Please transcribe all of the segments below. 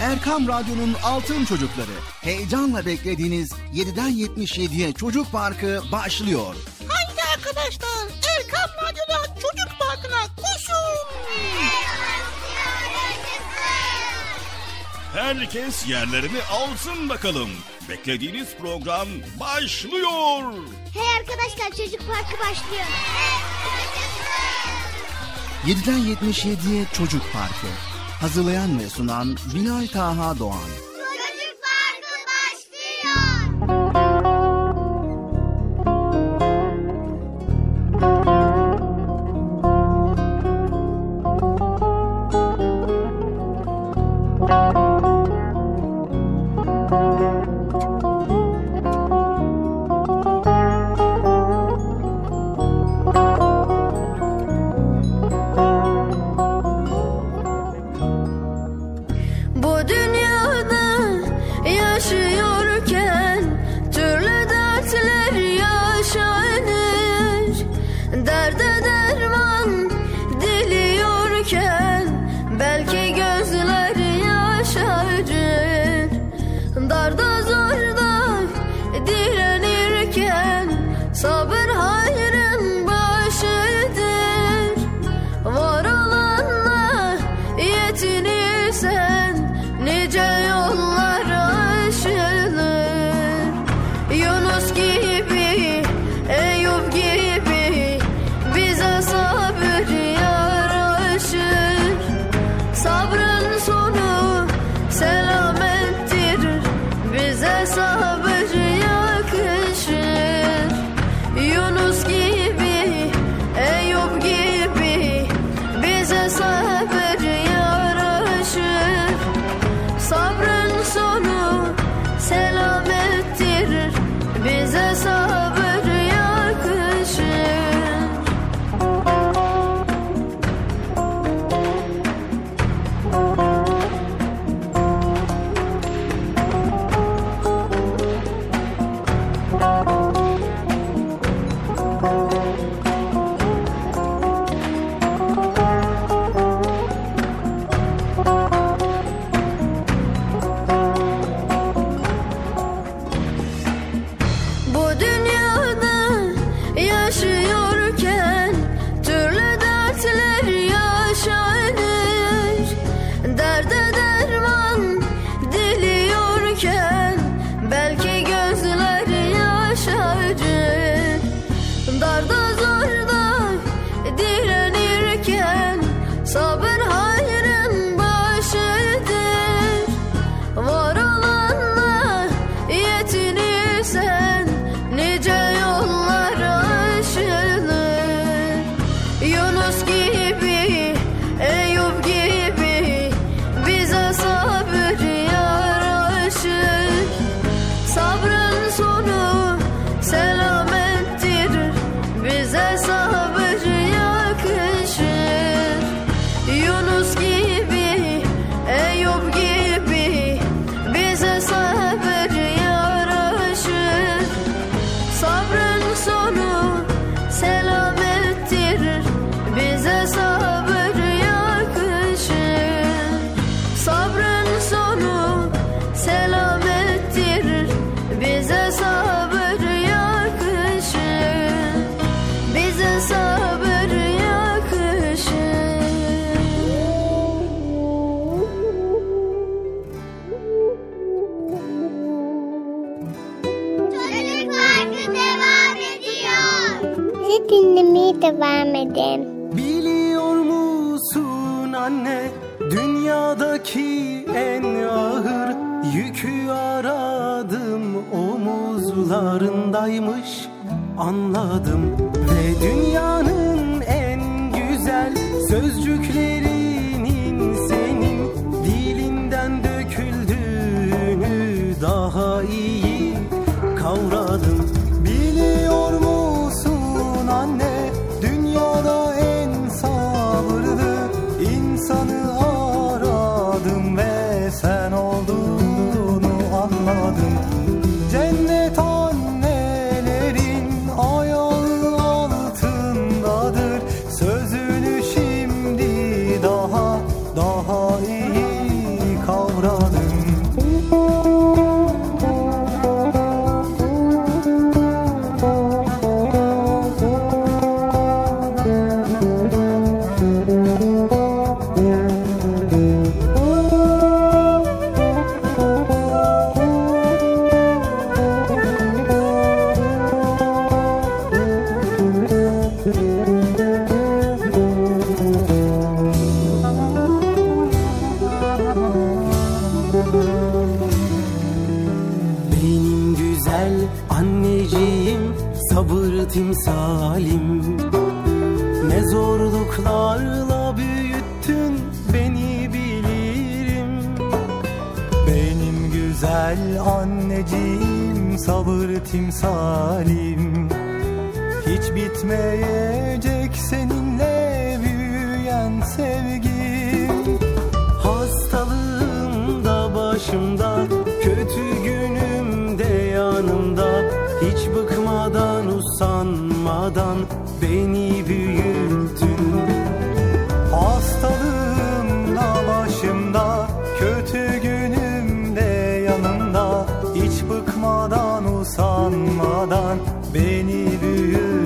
Erkam Radyo'nun Altın Çocukları. Heyecanla beklediğiniz 7'den 77'ye Çocuk Parkı başlıyor. Haydi arkadaşlar Erkam Radyo'da Çocuk Parkı'na koşun. Herkes yerlerini alsın bakalım. Beklediğiniz program başlıyor. Hey arkadaşlar Çocuk Parkı başlıyor. Hey çocuklar. 7'den 77'ye Çocuk Parkı. Hazırlayan ve sunan Binay Taha Doğan. hataymış anladım. Ve dünya sabır timsalim. Ne zorluklarla büyüttün beni bilirim. Benim güzel anneciğim sabır timsalim. Hiç bitmeyecek senin olmadan beni büyüttün. Hastalığımda başımda kötü günümde yanımda. Hiç bıkmadan usanmadan beni büyüttün.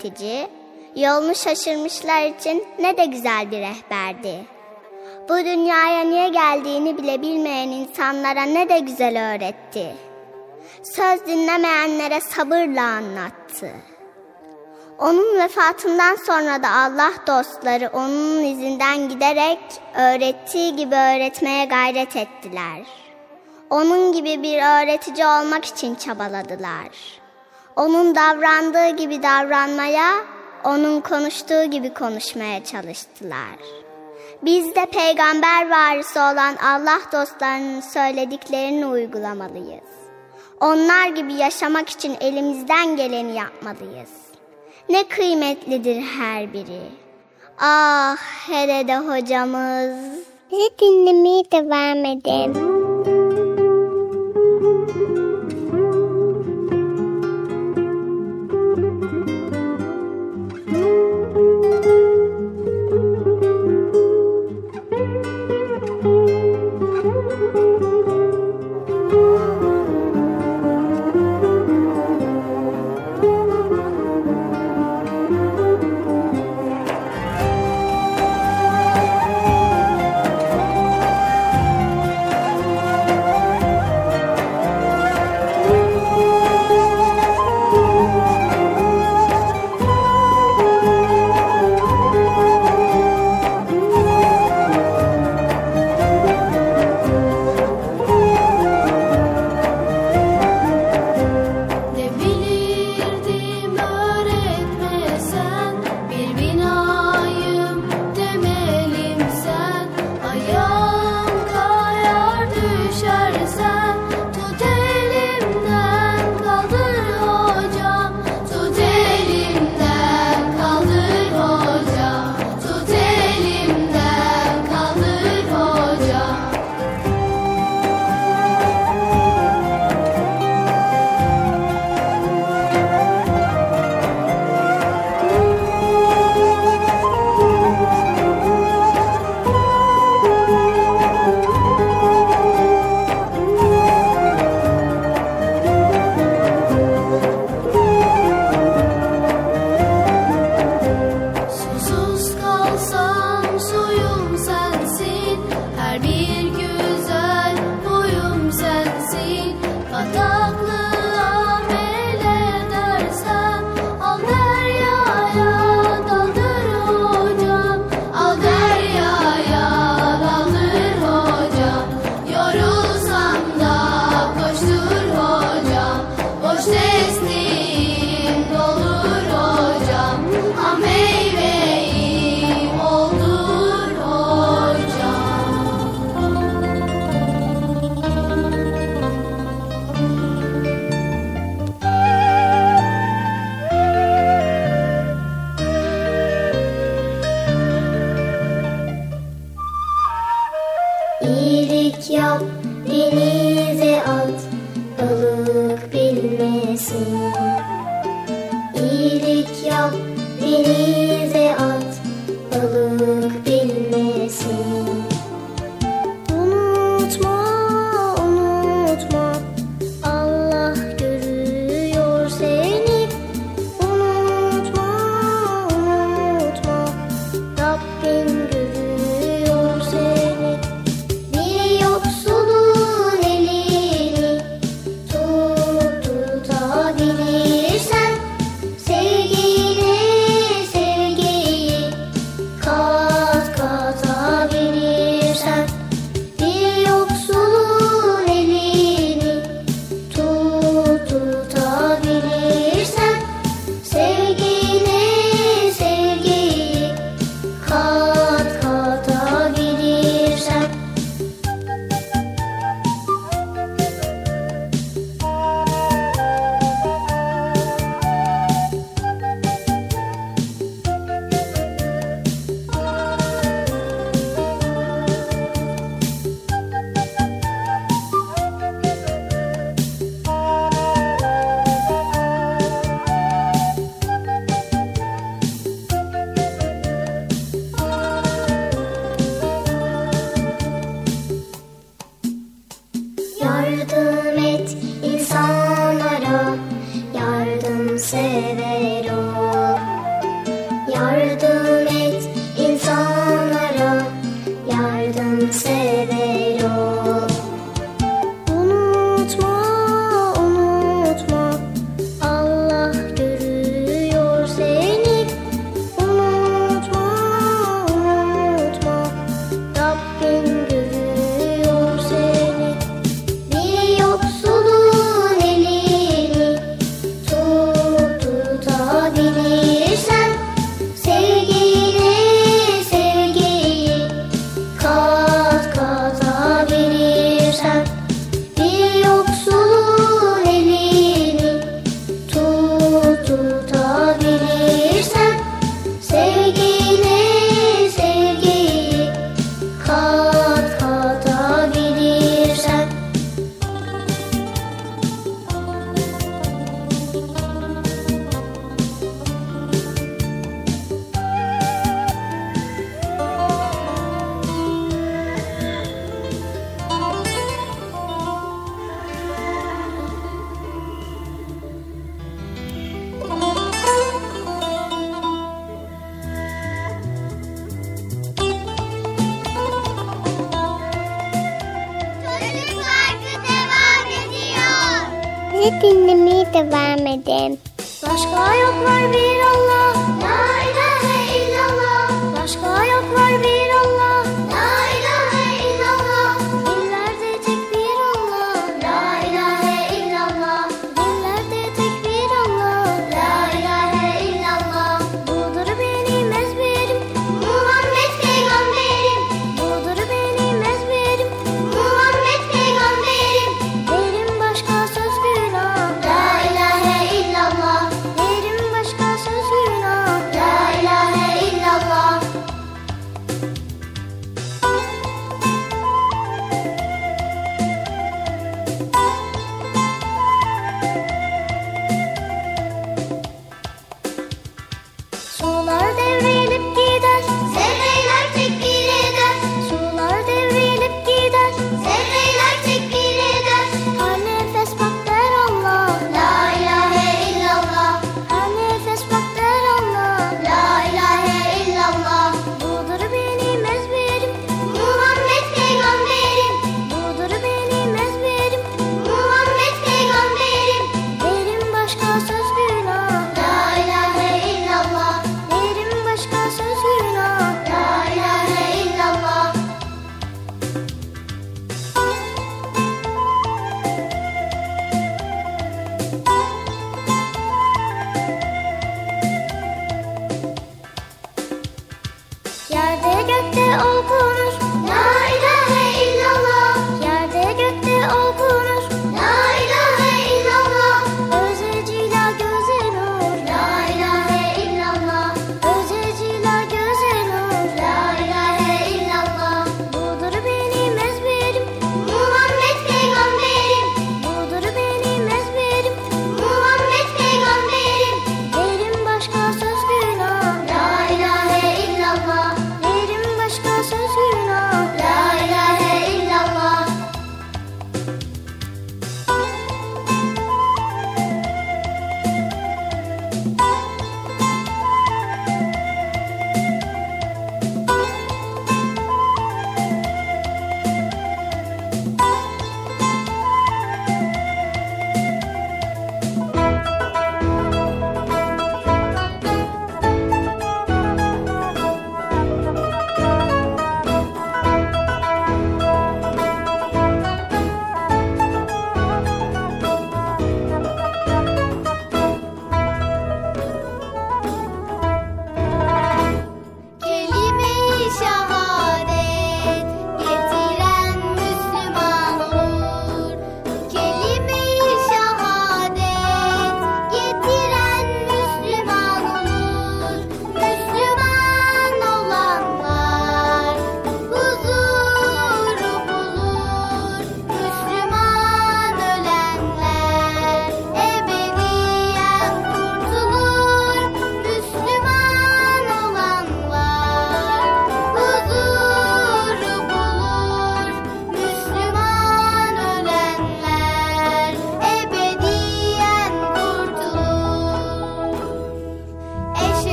Öğretici, yolunu şaşırmışlar için ne de güzel bir rehberdi. Bu dünyaya niye geldiğini bile bilmeyen insanlara ne de güzel öğretti. Söz dinlemeyenlere sabırla anlattı. Onun vefatından sonra da Allah dostları onun izinden giderek öğrettiği gibi öğretmeye gayret ettiler. Onun gibi bir öğretici olmak için çabaladılar. Onun davrandığı gibi davranmaya, onun konuştuğu gibi konuşmaya çalıştılar. Biz de peygamber varisi olan Allah dostlarının söylediklerini uygulamalıyız. Onlar gibi yaşamak için elimizden geleni yapmalıyız. Ne kıymetlidir her biri. Ah hele de hocamız. Bizi dinlemeye devam edin.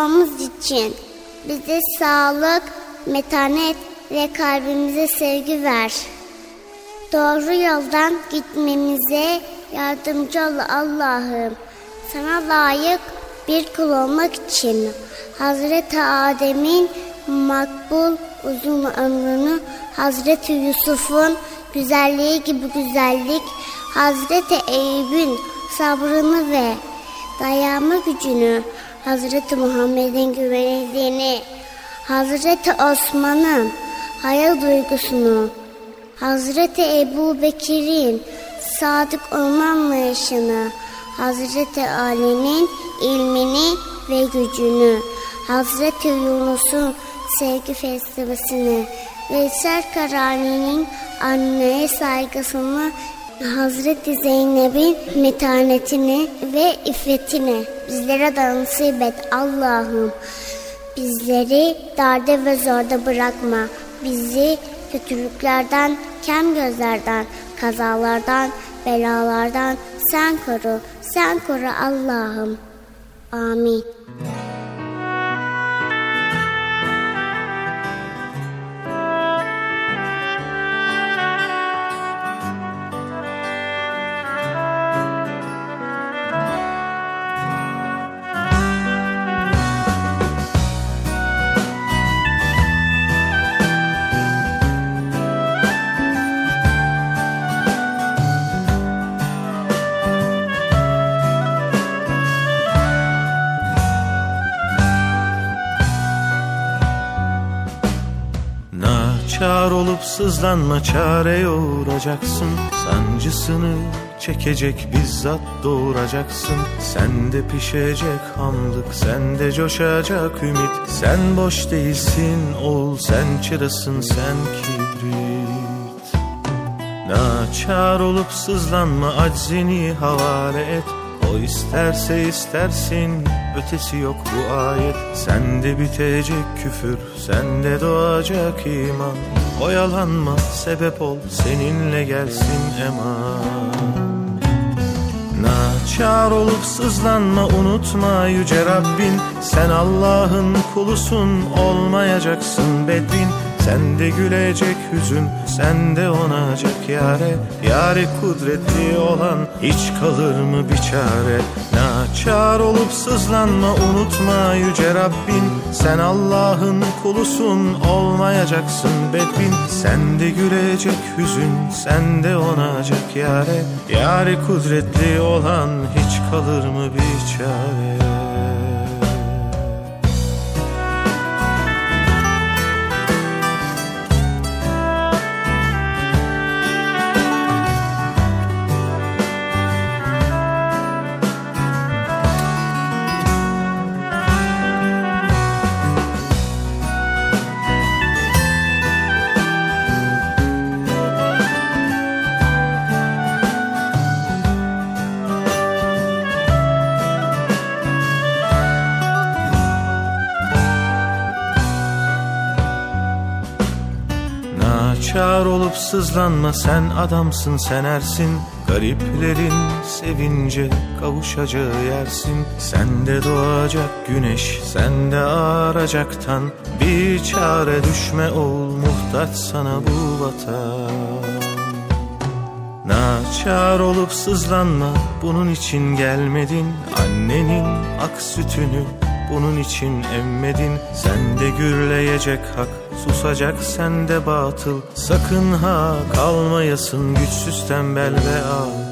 Yaşamamız için bize sağlık, metanet ve kalbimize sevgi ver. Doğru yoldan gitmemize yardımcı ol Allah'ım. Sana layık bir kul olmak için Hazreti Adem'in makbul uzun ömrünü Hazreti Yusuf'un güzelliği gibi güzellik Hazreti Eyüp'ün sabrını ve dayanma gücünü Hazreti Muhammed'in güvenildiğini Hazreti Osman'ın hayal duygusunu Hazreti Ebu Bekir'in sadık olma Hazreti Ali'nin ilmini ve gücünü, Hazreti Yunus'un sevgi felsefesini, Veysel Karani'nin anneye saygısını, Hazreti Zeynep'in metanetini ve iffetini bizlere de nasip et Allah'ım. Bizleri darda ve zorda bırakma. Bizi kötülüklerden, kem gözlerden, kazalardan, belalardan sen koru. Sen koru Allah'ım. Amin. Olup sızlanma çare yoğuracaksın Sancısını çekecek bizzat doğuracaksın. Sende pişecek hamlık sende coşacak ümit. Sen boş değilsin ol sen çırasın sen kibrit. Naçar olup sızlanma aczini havale et. O isterse istersin ötesi yok bu ayet. Sende bitecek küfür sende doğacak iman Oyalanma sebep ol seninle gelsin eman Naçar olup sızlanma unutma yüce Rabbin. Sen Allah'ın kulusun olmayacaksın bedbin. Sende gülecek hüzün sende onacak yare. Yare kudretli olan hiç kalır mı bir çare olup sızlanma unutma yüce Rabbin. Sen Allah'ın kulusun olmayacaksın bedbin. Sende gülecek hüzün sende onacak yare. Yare kudretli olan hiç kalır mı bir çare olup sızlanma sen adamsın sen ersin. Gariplerin sevince kavuşacağı yersin. Sende doğacak güneş sende ağaracaktan Bir çare düşme ol muhtaç sana bu vatan. Naçar olup sızlanma bunun için gelmedin. Annenin ak sütünü bunun için emmedin. Sende gürleyecek hak susacak sende batıl. Sakın ha kalmayasın güçsüz tembel ve atıl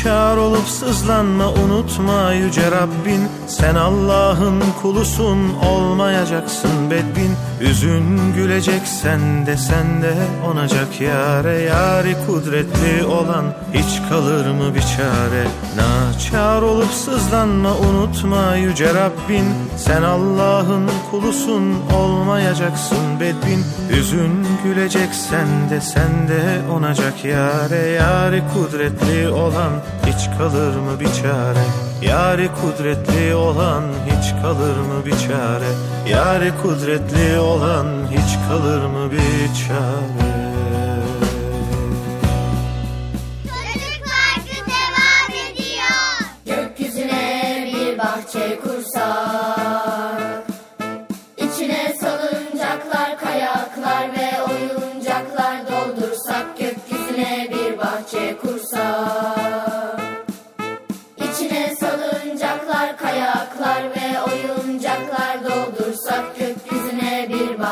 Naçar olup sızlanma unutma yüce Rabbin. Sen Allah'ın kulusun olmayacaksın bedbin. Üzün gülecek sende sende onacak yare. Yari kudretli olan hiç kalır mı bir çare? Naçar olup sızlanma unutma yüce Rabbin. Sen Allah'ın kulusun olmayacaksın bedbin. Üzün gülecek sende sende onacak yare. Yari kudretli olan hiç kalır mı bir çare? Yari kudretli olan hiç kalır mı bir çare? Yari kudretli olan hiç kalır mı bir çare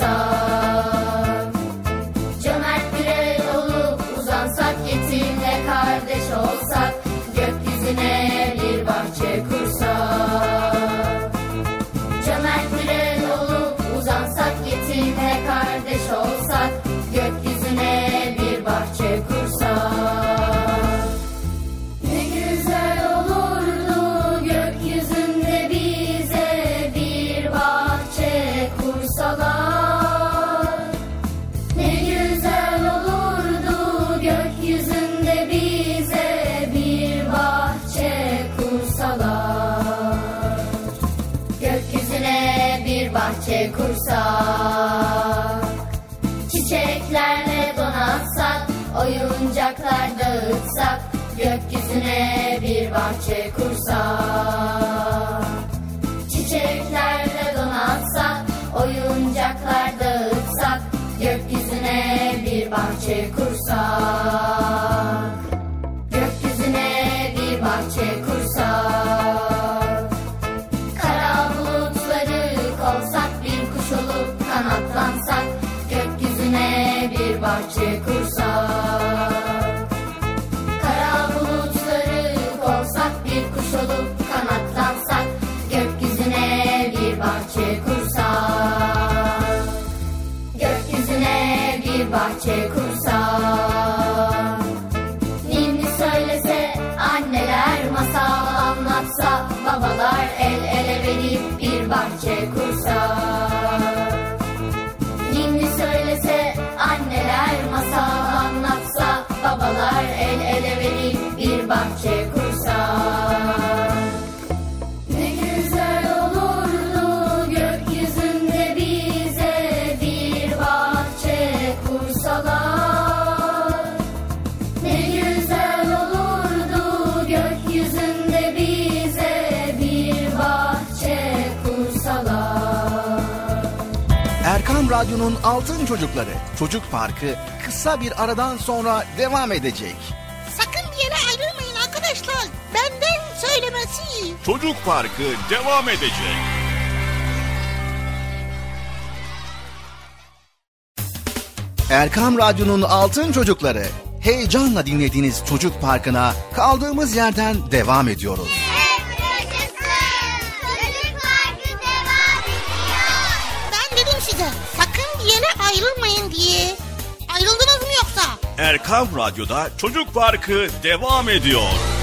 bahçe gökyüzüne bir bahçe kursak. Çiçeklerle donatsak, oyuncaklar dağıtsak, gökyüzüne bir bahçe kursak. Bahçe kursak Ninni söylese anneler masal anlatsa Babalar el ele verip bir bahçe kursak Ninni söylese anneler masal anlatsa Babalar el ele verip bir bahçe kursak Radyo'nun Altın Çocukları Çocuk Parkı kısa bir aradan sonra devam edecek. Sakın bir yere ayrılmayın arkadaşlar. Benden söylemesi. Çocuk Parkı devam edecek. Erkam Radyo'nun Altın Çocukları heyecanla dinlediğiniz Çocuk Parkı'na kaldığımız yerden devam ediyoruz. Erkam Radyo'da Çocuk Parkı devam ediyor.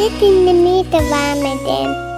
Beni dinlemeye devam edin. Beşiğim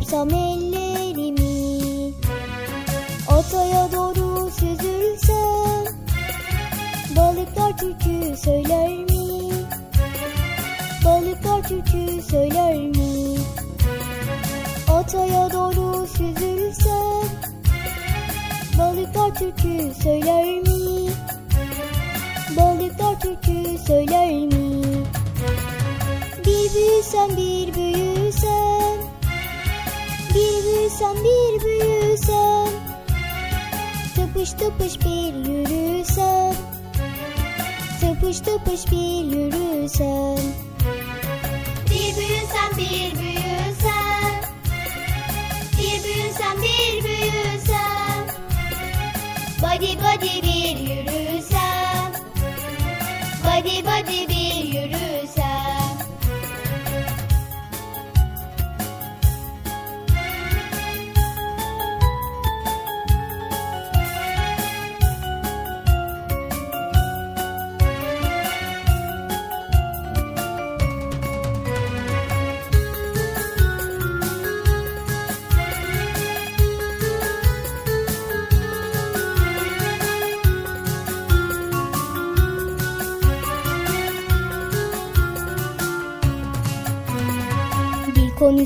hope so. me. Tıpış tıpış bir yürüsen. Tıpış tıpış bir yürüsen. Bir büyüsen bir büyüsen. Bir büyüsen bir büyüsen. Body body bir yürüsen. Body body bir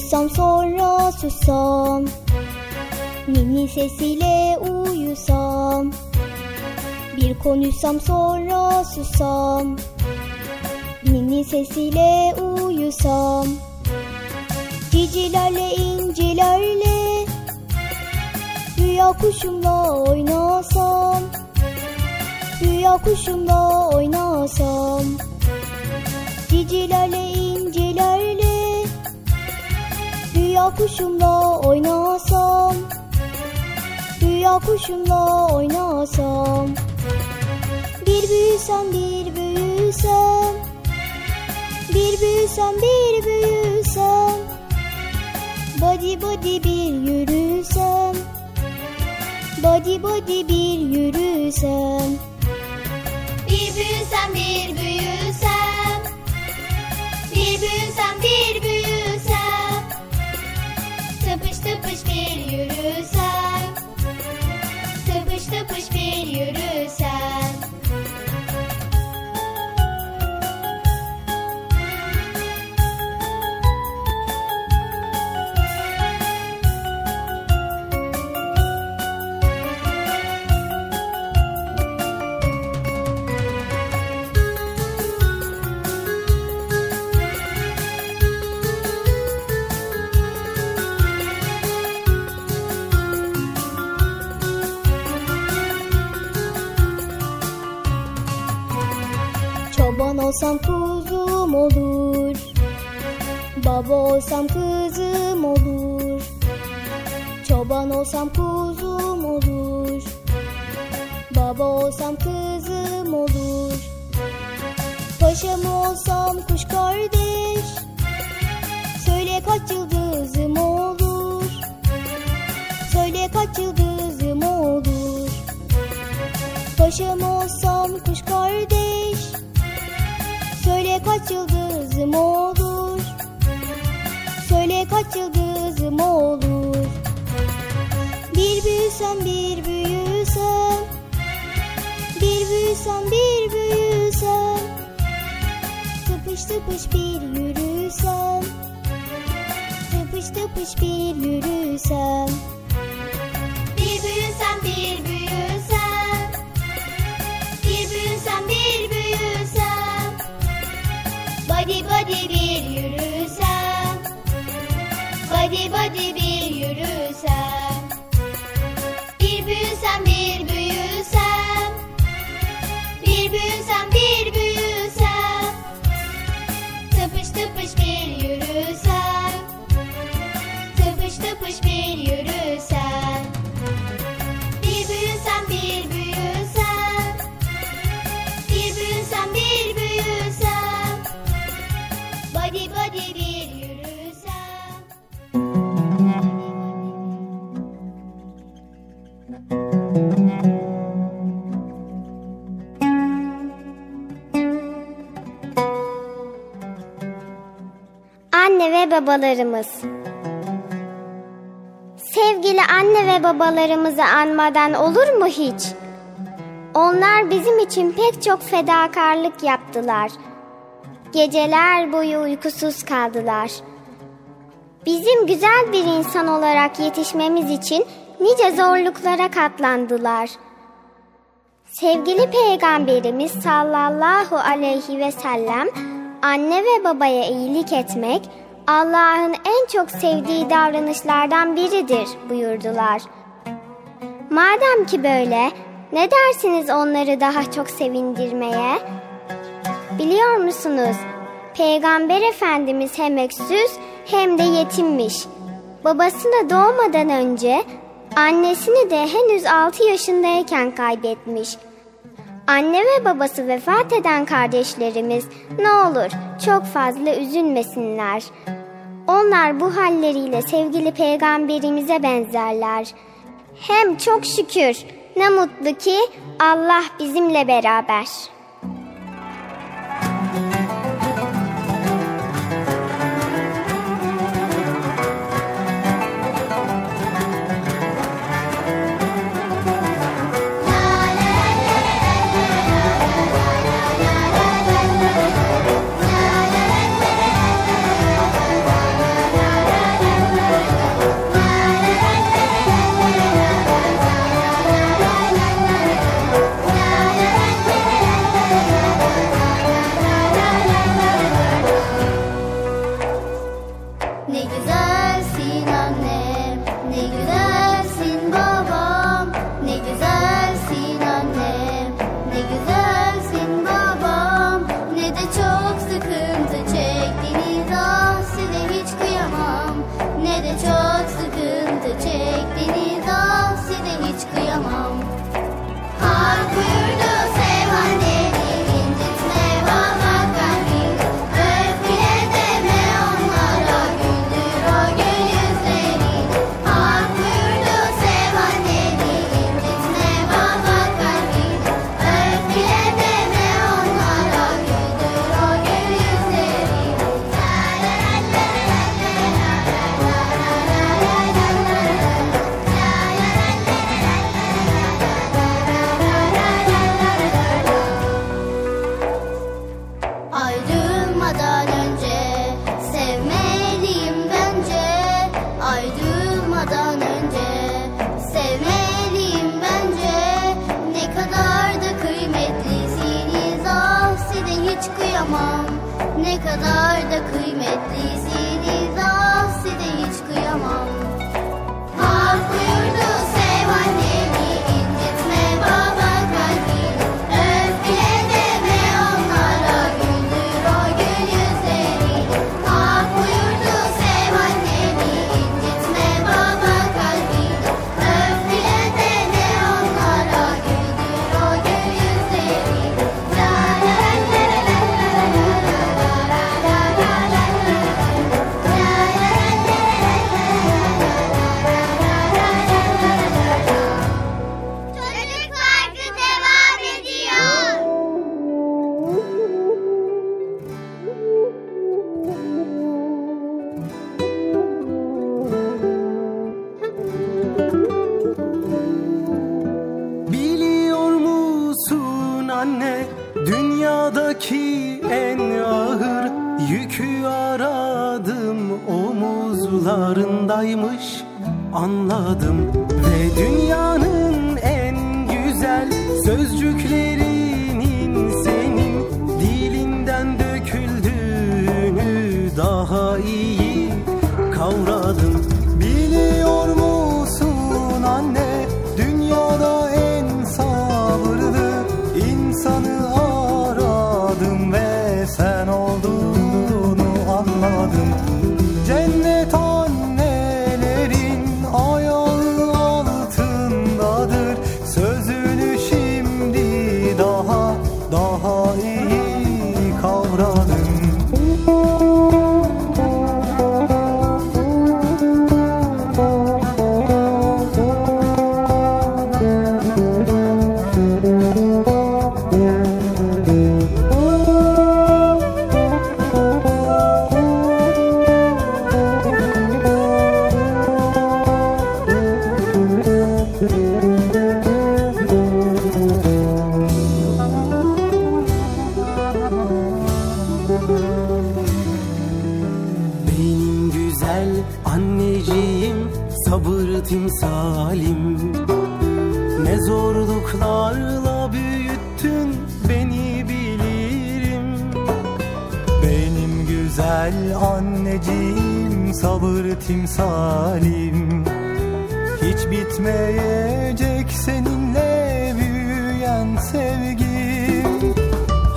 Konuşsam sonra sussam Ninni sesiyle uyusam. Bir konuşsam sonra sussam Ninni sesiyle uyusam. Cicilerle incilerle. Rüya kuşumla oynasam. Rüya kuşumla oynasam. Cicilerle incilerle Rüya kuşumla oynasam. Rüya kuşumla oynasam. Bir büyüsem bir büyüsem. Bir büyüsem bir büyüsem. Body body bir yürüsem. Body body bir yürüsem. Bir büyüsen bir büyüsen Bir büyüsen bir büyüsen olsam kuzum olur. Baba olsam kızım olur. Çoban olsam kuzum olur. Baba olsam kızım olur. Paşam olsam kuş kardeş. Söyle kaç yıldızım olur. Söyle kaç yıldızım olur. Paşam olsam kuş kardeş kaç yıldızım olur? Söyle kaç yıldızım olur? Bir büyüsem bir büyüsem Bir büyüsem bir büyüsem Tıpış tıpış bir yürüsem Tıpış tıpış bir yürüsem. Bir büyüsem bir büyüsem Body bir yürüsem. Body body bir yürüsem. Bir büyüsem bir büyüsem Babalarımız. Sevgili anne ve babalarımızı anmadan olur mu hiç? Onlar bizim için pek çok fedakarlık yaptılar. Geceler boyu uykusuz kaldılar. Bizim güzel bir insan olarak yetişmemiz için nice zorluklara katlandılar. Sevgili Peygamberimiz sallallahu aleyhi ve sellem anne ve babaya iyilik etmek Allah'ın en çok sevdiği davranışlardan biridir buyurdular. Madem ki böyle ne dersiniz onları daha çok sevindirmeye? Biliyor musunuz? Peygamber Efendimiz hem öksüz hem de yetimmiş. Babasını doğmadan önce annesini de henüz 6 yaşındayken kaybetmiş. Anne ve babası vefat eden kardeşlerimiz ne olur çok fazla üzülmesinler. Onlar bu halleriyle sevgili peygamberimize benzerler. Hem çok şükür ne mutlu ki Allah bizimle beraber. Gel anneciğim sabır timsalim. Hiç bitmeyecek seninle büyüyen sevgim.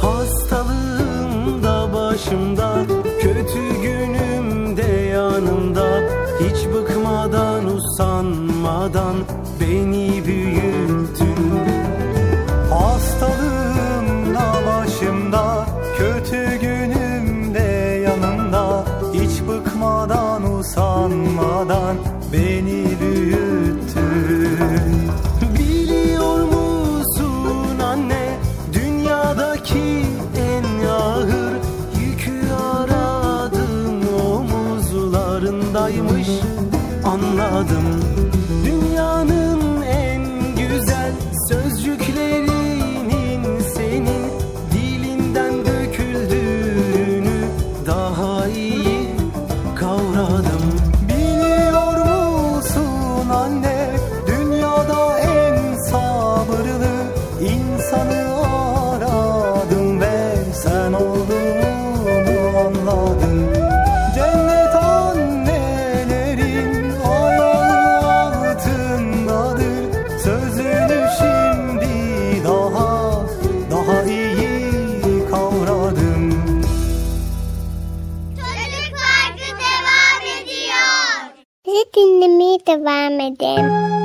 Hastalığımda başımda Kötü günümde yanımda. Hiç bıkmadan usanmadan Beni büyüttün. beni büyüttün. Biliyor musun anne dünyadaki en ağır yükü aradım omuzlarındaymış. Anladım. them.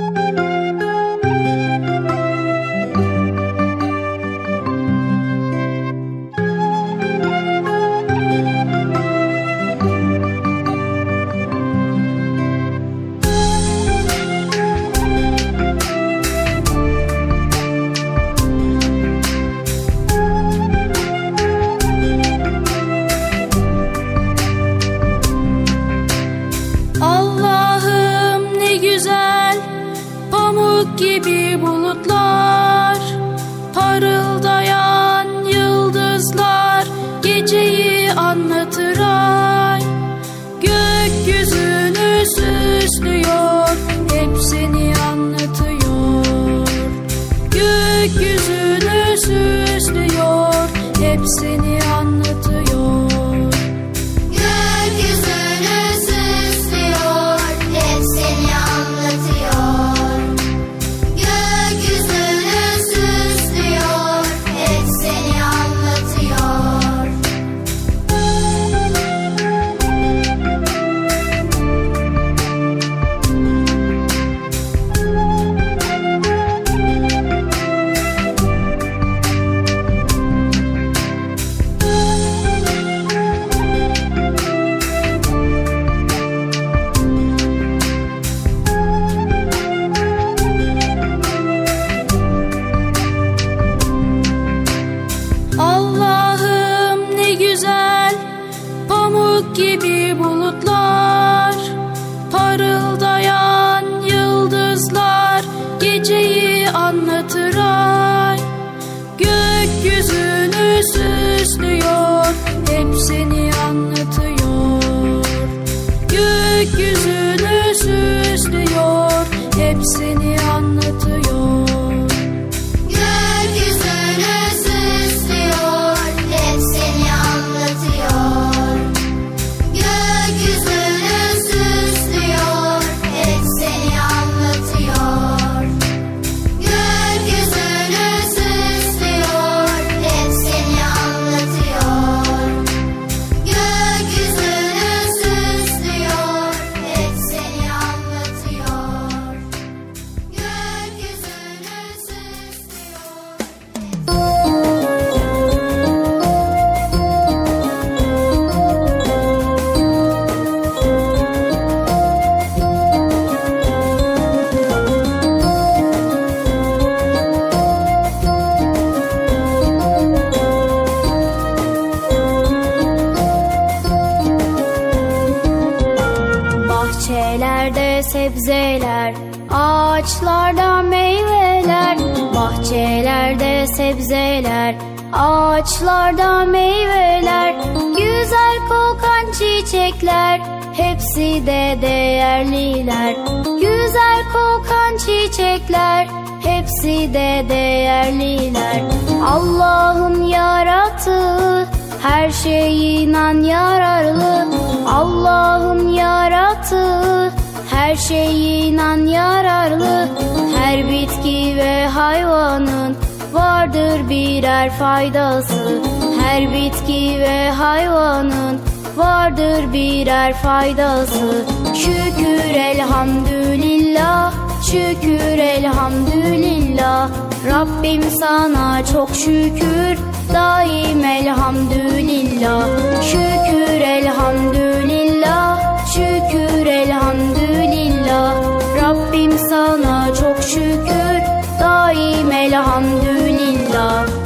Birer faydası Şükür elhamdülillah Şükür elhamdülillah. Rabbim sana çok şükür Daim elhamdülillah. Şükür elhamdülillah Şükür elhamdülillah. Rabbim sana çok şükür Daim elhamdülillah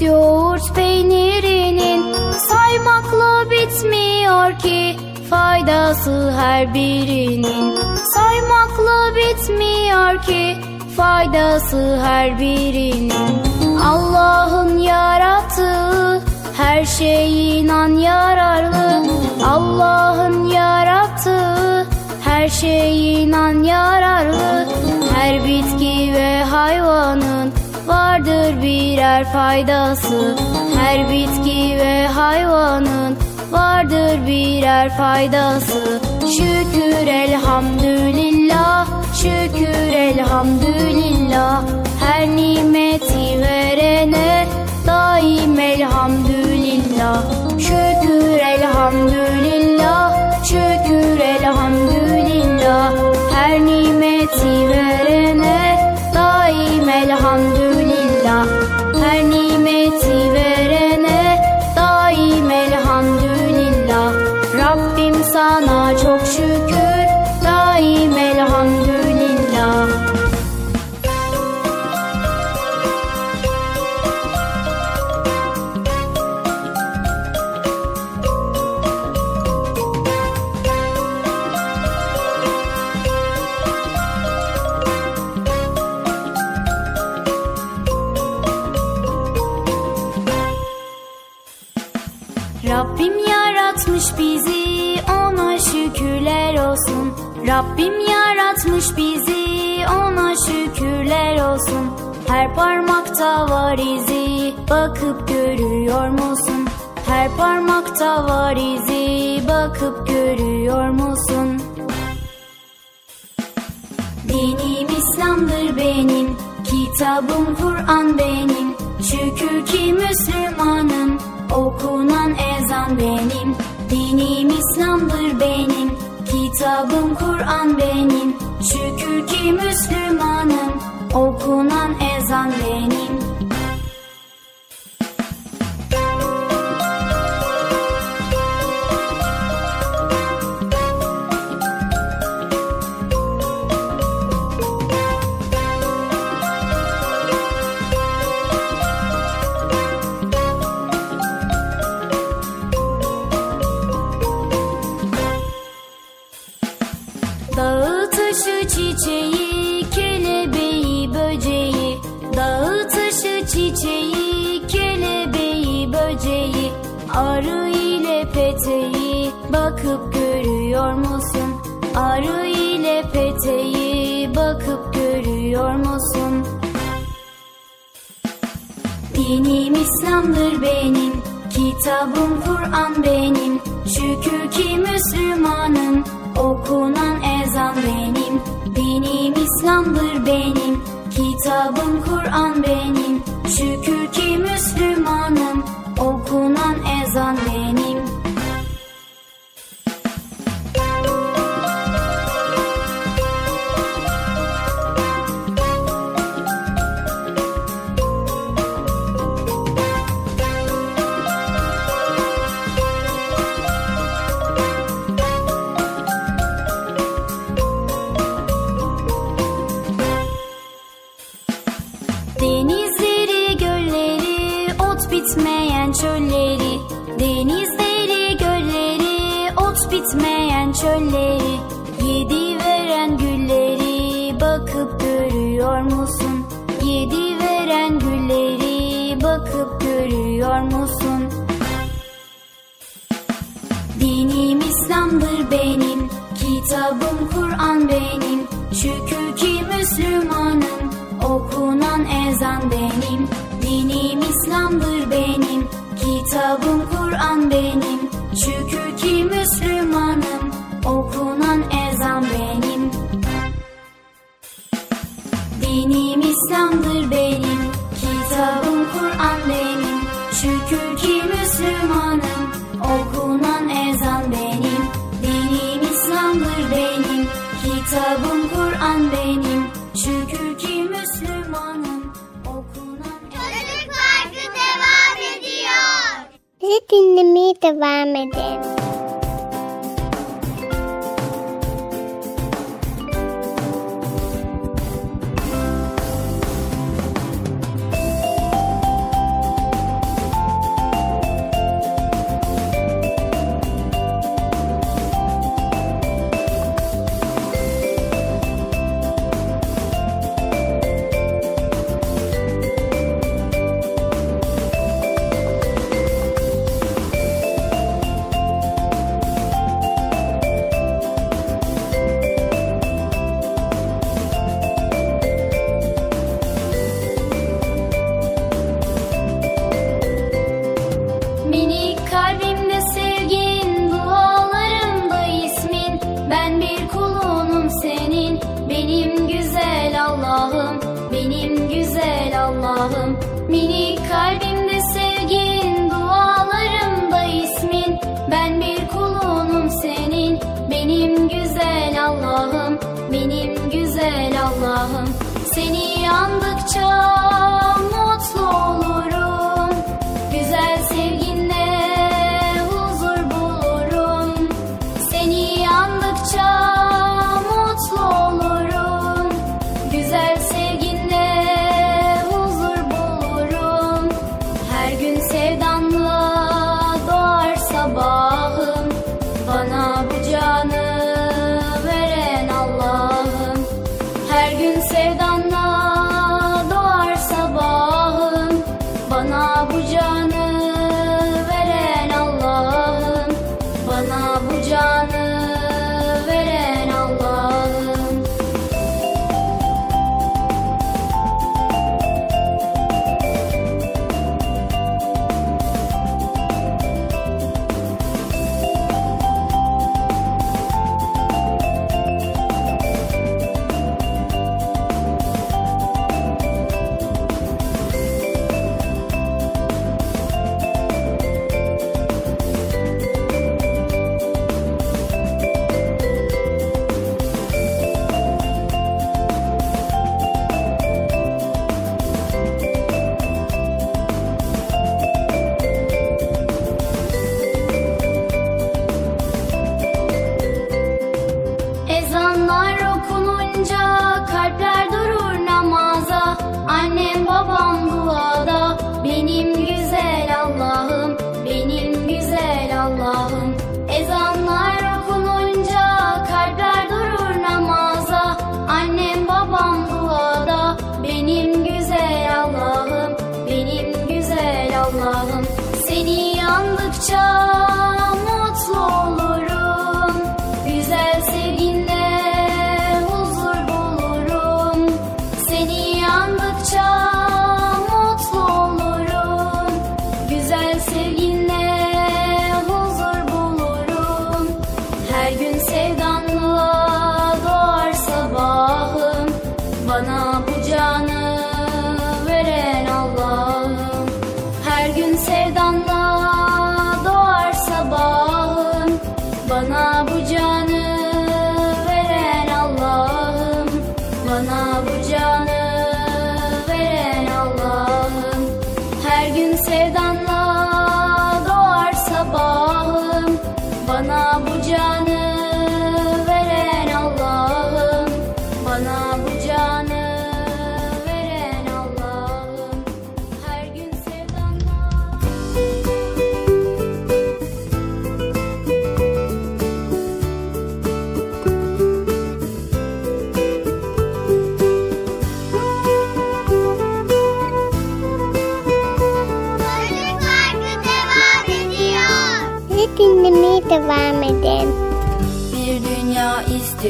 Yoğurt peynirinin Saymakla bitmiyor ki Faydası her birinin. Saymakla bitmiyor ki Faydası her birinin. Allah'ın yarattığı her şey inan yararlı. Allah'ın yarattığı her şey inan yararlı. Her bitki ve hayvanın vardır birer faydası. Her bitki ve hayvanın vardır birer faydası. Şükür elhamdülillah Şükür elhamdülillah. Her nimeti verene daim elhamdülillah. Şükür elhamdülillah Şükür elhamdülillah. Her nimeti verene şükürler olsun Her parmakta var izi bakıp görüyor musun? Her parmakta var izi bakıp görüyor musun? Dinim İslam'dır benim, kitabım Kur'an benim. Şükür ki Müslümanım, okunan ezan benim. Dinim İslam'dır benim, kitabım Kur'an benim. Şükür ki Müslümanım, okunan ezan benim. görüyor musun? Arı ile peteği bakıp görüyor musun? Dinim İslam'dır benim, kitabım Kur'an benim. Şükür ki Müslümanım, okunan ezan benim. Dinim İslam'dır benim, kitabım Kur'an benim. Şükür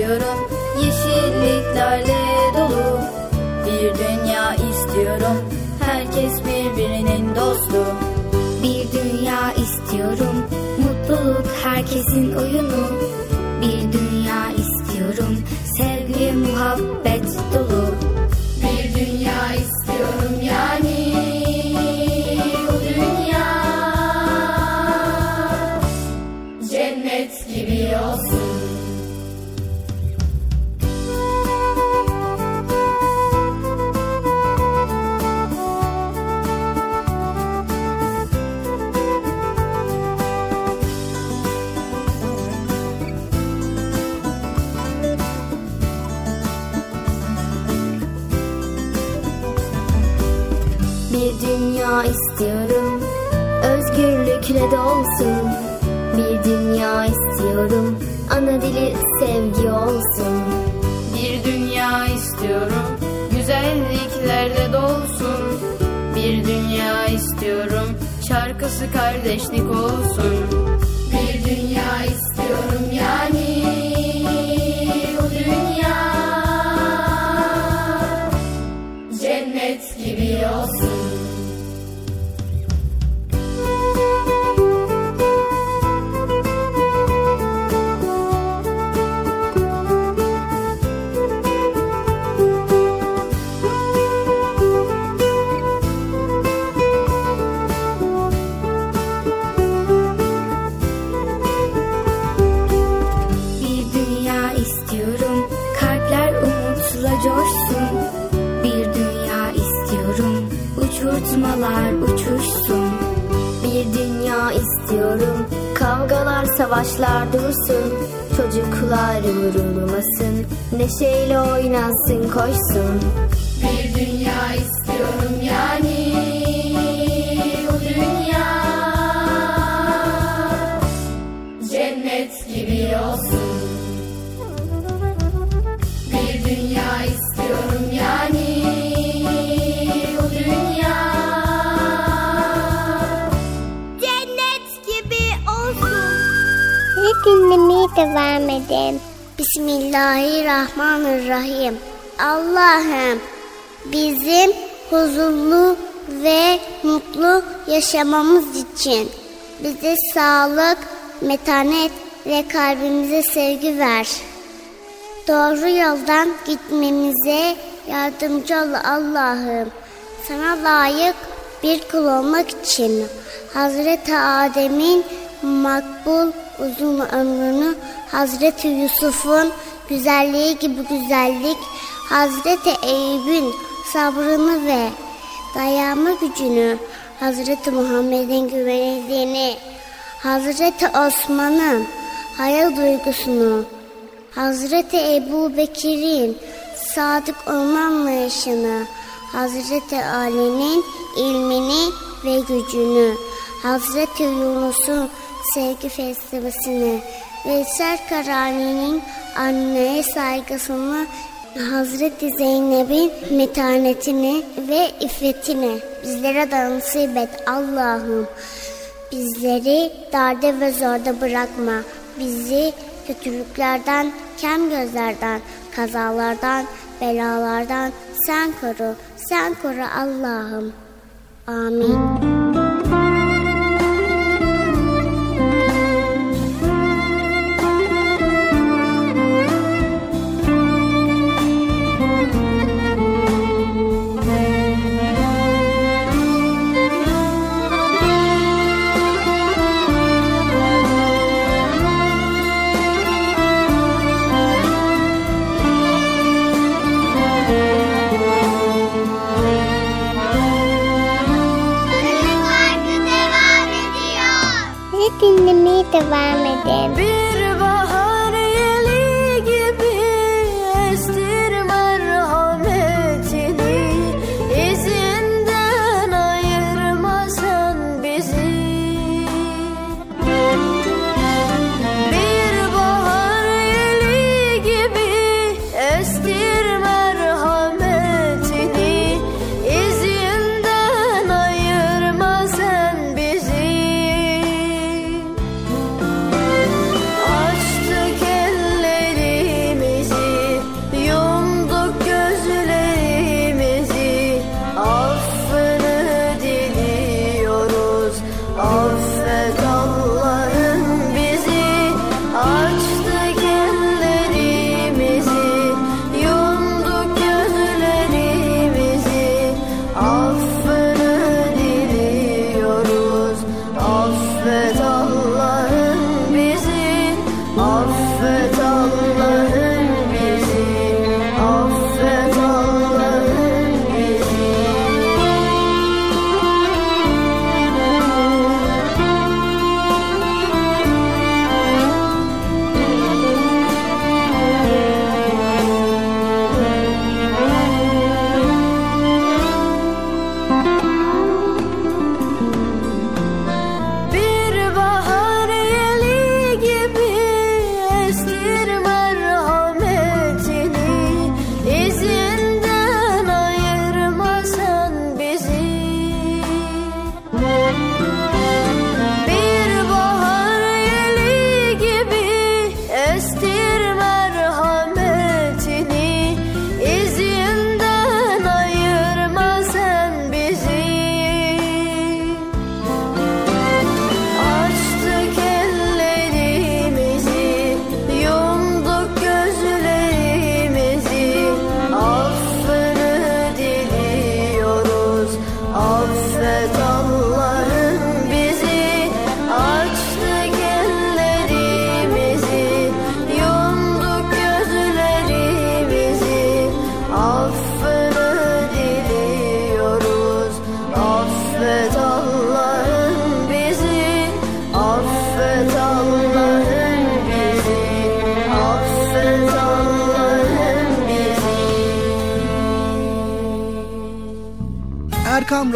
istiyorum yeşilliklerle istiyorum Kavgalar savaşlar dursun. Çocuklar vurulmasın Neşeyle oynasın koşsun. Bir dünya istiyorum dinlemeye devam edin. Bismillahirrahmanirrahim. Allah'ım bizim huzurlu ve mutlu yaşamamız için bize sağlık, metanet ve kalbimize sevgi ver. Doğru yoldan gitmemize yardımcı ol Allah'ım. Sana layık bir kul olmak için Hazreti Adem'in makbul uzun ömrünü Hazreti Yusuf'un güzelliği gibi güzellik Hazreti Eyüp'ün sabrını ve dayanma gücünü Hazreti Muhammed'in güvenildiğini Hazreti Osman'ın hayal duygusunu Hazreti Ebu Bekir'in sadık olma Hazreti Ali'nin ilmini ve gücünü, Hazreti Yunus'un sevgi felsefesini, Veysel Karani'nin anneye saygısını, Hazreti Zeynep'in metanetini ve iffetini bizlere de nasip et Allah'ım. Bizleri darda ve zorda bırakma. Bizi kötülüklerden, kem gözlerden, kazalardan, belalardan sen koru. Sen koru Allah'ım. Amin. devam edin. Bir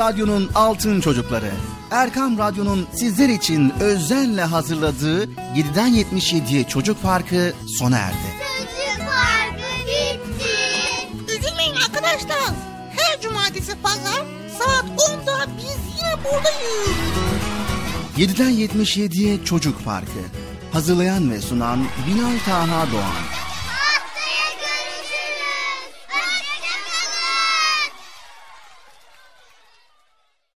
Radyo'nun altın çocukları. Erkam Radyo'nun sizler için özenle hazırladığı 7'den 77'ye Çocuk Parkı sona erdi. Çocuk Parkı bitti. Üzülmeyin arkadaşlar. Her cumartesi pazar saat 10'da biz yine buradayız. 7'den 77'ye Çocuk Parkı. Hazırlayan ve sunan Binal Taha Doğan.